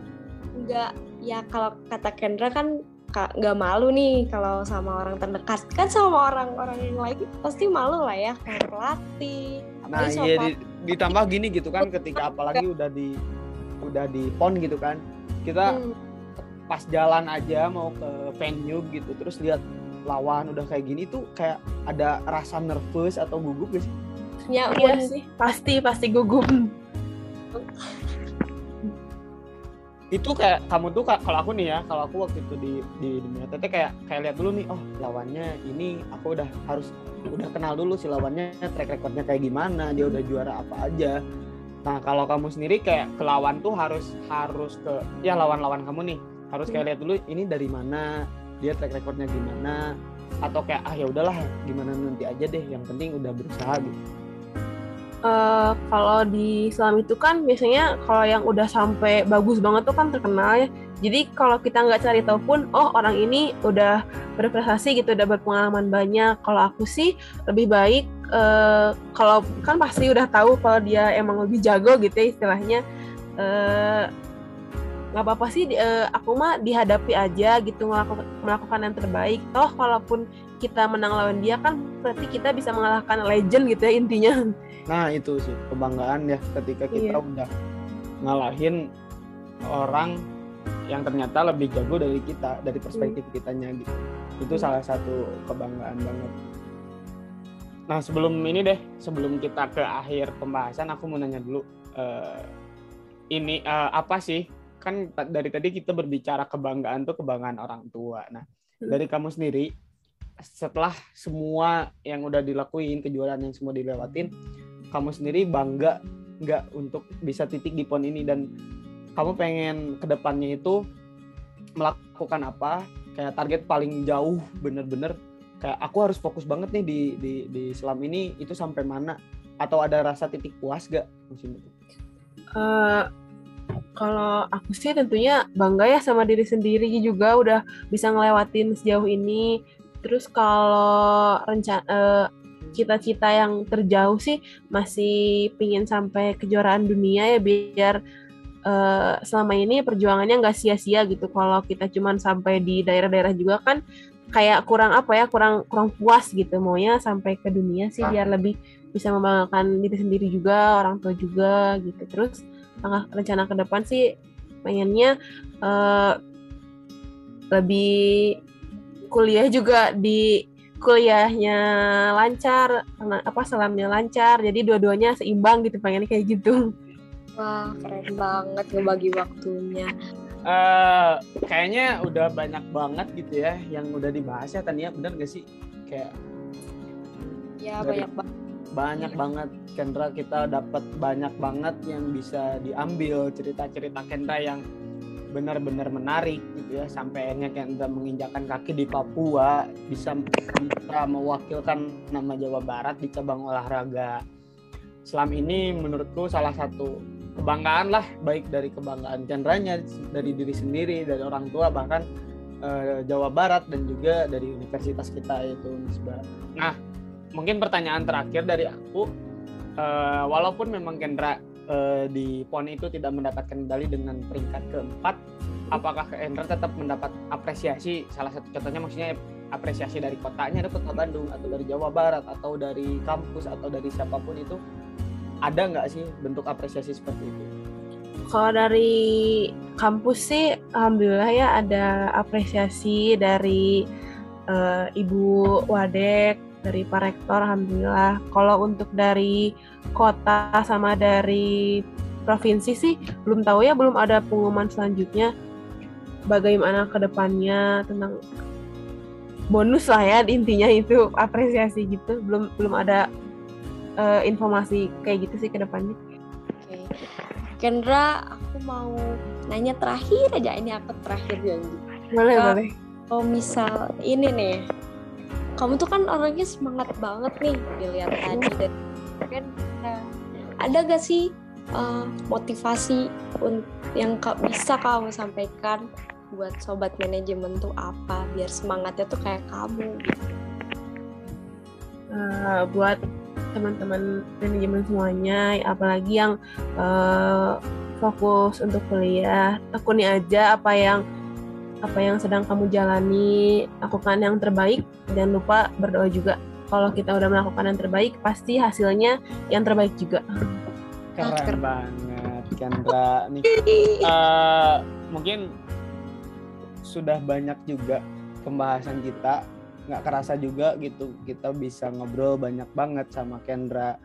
Speaker 2: nggak ya kalau kata Kendra kan ka- nggak malu nih kalau sama orang terdekat kan sama orang-orang yang lain pasti malu lah ya kayak pelatih
Speaker 4: Nah, iya
Speaker 2: sama
Speaker 4: di- ditambah gini gitu kan ketika apalagi udah di udah di pon gitu kan. Kita
Speaker 2: Hmm,
Speaker 4: pas jalan aja mau ke venue gitu terus lihat lawan udah kayak gini tuh kayak ada rasa nervous atau gugup gak sih?
Speaker 2: ya
Speaker 5: Iya sih, pasti pasti gugup.
Speaker 4: Itu kayak kamu tuh ka- kalau aku nih ya, kalau aku waktu itu di di Muay Thai, kayak kayak lihat dulu nih, oh lawannya ini aku udah harus udah kenal dulu si lawannya track recordnya kayak gimana, dia udah juara apa aja. Nah kalau kamu sendiri kayak ke lawan tuh harus harus ke ya lawan-lawan kamu nih harus kayak lihat dulu ini dari mana dia track recordnya gimana atau kayak ah ya udahlah gimana nanti aja deh yang penting udah berusaha gitu.
Speaker 5: Eh, kalau di Islam itu kan biasanya kalau yang udah sampai bagus banget tuh kan terkenal ya. Jadi kalau kita nggak cari tahu pun, oh orang ini udah berprestasi gitu, udah berpengalaman banyak. Kalau aku sih lebih baik eh, kalau kan pasti udah tahu kalau dia emang lebih jago gitu ya istilahnya. Eh, nggak apa-apa sih aku mah dihadapi aja gitu melakukan yang terbaik toh kalaupun kita menang lawan dia kan berarti kita bisa mengalahkan legend gitu ya intinya
Speaker 4: Nah itu sih kebanggaan ya ketika kita
Speaker 5: Iya.
Speaker 4: udah ngalahin orang yang ternyata lebih jago dari kita dari perspektif kitanya gitu. Itu salah satu kebanggaan banget. Nah sebelum ini deh sebelum kita ke akhir pembahasan aku mau nanya dulu eh, ini eh, apa sih? Kan dari tadi kita berbicara kebanggaan tuh kebanggaan orang tua. Nah
Speaker 5: Hmm.
Speaker 4: dari kamu sendiri setelah semua yang udah dilakuin kejuaraan yang semua dilewatin kamu sendiri bangga nggak untuk bisa titik di pon ini? Dan kamu pengen ke depannya itu melakukan apa? Kayak target paling jauh bener-bener kayak aku harus fokus banget nih di di di selam ini itu sampai mana? Atau ada rasa titik puas gak musim
Speaker 5: Eh, kalau aku sih tentunya bangga ya sama diri sendiri juga udah bisa ngelewatin sejauh ini. Terus kalau rencana cita-cita yang terjauh sih masih pingin sampai kejuaraan dunia ya biar eh, selama ini perjuangannya nggak sia-sia gitu. Kalau kita cuman sampai di daerah-daerah juga kan kayak kurang apa ya kurang kurang puas gitu maunya sampai ke dunia sih biar lebih bisa membanggakan diri sendiri juga orang tua juga gitu terus rencana ke depan sih pengennya eh, lebih kuliah juga di kuliahnya lancar apa selamnya lancar jadi dua-duanya seimbang gitu pengennya kayak gitu.
Speaker 2: Wah, keren banget ngebagi waktunya.
Speaker 4: Eh, kayaknya udah banyak banget gitu ya yang udah dibahas ya Tania. Bener gak sih? Kayak
Speaker 2: Ya,
Speaker 4: Dari-
Speaker 2: banyak banget.
Speaker 4: banyak banget. Kendra kita dapat banyak banget yang bisa diambil cerita-cerita Kendra yang benar-benar menarik gitu ya sampai akhirnya Kendra menginjakan kaki di Papua bisa bisa mewakilkan nama Jawa Barat di cabang olahraga Selam ini menurutku salah satu kebanggaan lah baik dari kebanggaan Kendranya dari diri sendiri dari orang tua bahkan eh, Jawa Barat dan juga dari universitas kita yaitu Unisba. Nah mungkin pertanyaan terakhir dari aku eh, walaupun memang Kendra eh, di PON itu tidak mendapatkan medali dengan peringkat keempat. Apakah Kendra tetap mendapat apresiasi? Salah satu contohnya maksudnya apresiasi dari kotanya dari kota Bandung atau dari Jawa Barat atau dari kampus atau dari siapa pun itu. Ada nggak sih bentuk apresiasi seperti itu?
Speaker 5: Kalau dari kampus sih alhamdulillah ya ada apresiasi dari eh, Ibu Wadek, dari Pak Rektor alhamdulillah. Kalau untuk dari kota sama dari provinsi sih belum tahu ya, belum ada pengumuman selanjutnya bagaimana ke depannya tentang bonus lah ya intinya itu apresiasi gitu. Belum belum ada eh, informasi kayak gitu sih ke depannya.
Speaker 2: Oke. Kendra, aku mau nanya terakhir aja. Ini aku terakhir janji.
Speaker 5: Boleh, boleh.
Speaker 2: Kalau misal ini nih, kamu tuh kan orangnya semangat banget nih dilihat tadi dan kan nah, ada gak sih uh, motivasi yang bisa kamu sampaikan buat sobat manajemen tuh apa biar semangatnya tuh kayak kamu gitu.
Speaker 5: eh, buat teman-teman manajemen semuanya apalagi yang eh, fokus untuk kuliah tekuni aja apa yang apa yang sedang kamu jalani lakukan yang terbaik. Dan lupa berdoa juga. Kalau kita udah melakukan yang terbaik pasti hasilnya yang terbaik juga.
Speaker 4: Keren
Speaker 2: keren.
Speaker 4: banget Kendra. Nih Eh, mungkin sudah banyak juga pembahasan kita. Nggak kerasa juga gitu kita bisa ngobrol banyak banget sama Kendra.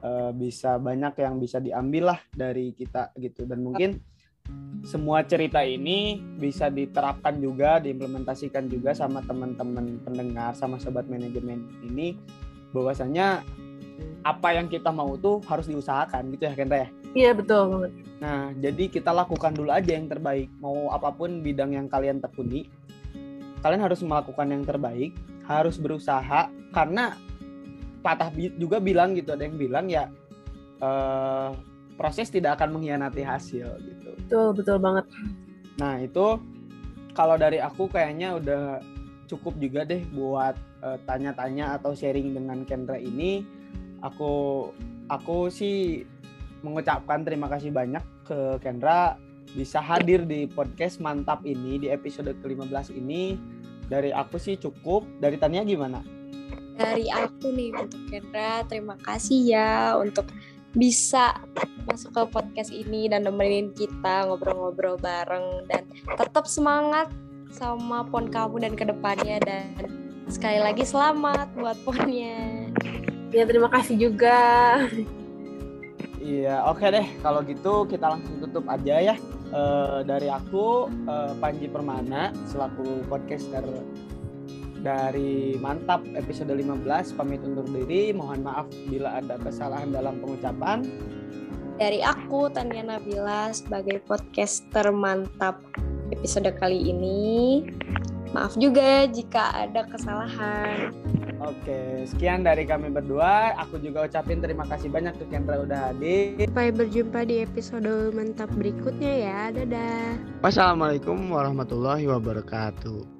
Speaker 4: Eh, bisa banyak yang bisa diambil lah dari kita gitu. Dan mungkin semua cerita ini bisa diterapkan juga diimplementasikan juga sama teman-teman pendengar sama sobat manajemen ini. Bahwasanya apa yang kita mau tuh harus diusahakan gitu ya Kendra ya?
Speaker 5: Iya betul banget.
Speaker 4: Nah, jadi kita lakukan dulu aja yang terbaik. Mau apa pun bidang yang kalian tekuni, kalian harus melakukan yang terbaik, harus berusaha karena patah juga bilang gitu, ada yang bilang ya eh, proses tidak akan mengkhianati hasil gitu.
Speaker 5: betul betul banget
Speaker 4: Nah, itu kalau dari aku kayaknya udah cukup juga deh buat eh, tanya-tanya atau sharing dengan Kendra ini. Aku aku sih mengucapkan terima kasih banyak ke Kendra bisa hadir di podcast mantap ini di episode ke-15 ini. Dari aku sih cukup. Dari Tania gimana?
Speaker 2: Dari aku nih untuk Kendra, terima kasih ya untuk bisa masuk ke podcast ini dan nemenin kita ngobrol-ngobrol bareng dan tetap semangat sama pon kamu dan ke depannya dan sekali lagi selamat buat ponnya.
Speaker 5: Ya terima kasih juga.
Speaker 4: Iya, oke deh. Kalau gitu kita langsung tutup aja ya. Eh, dari aku eh, Panji Permana selaku podcaster dari Mantap episode 15 pamit undur diri. Mohon maaf bila ada kesalahan dalam pengucapan.
Speaker 2: Dari aku Tania Nabila sebagai podcaster mantap episode kali ini. Maaf juga jika ada kesalahan.
Speaker 4: Oke, sekian dari kami berdua. Aku juga ucapin terima kasih banyak ke Kendra udah hadir.
Speaker 2: Sampai berjumpa di episode mantap berikutnya ya. Dadah.
Speaker 4: Wassalamualaikum warahmatullahi wabarakatuh.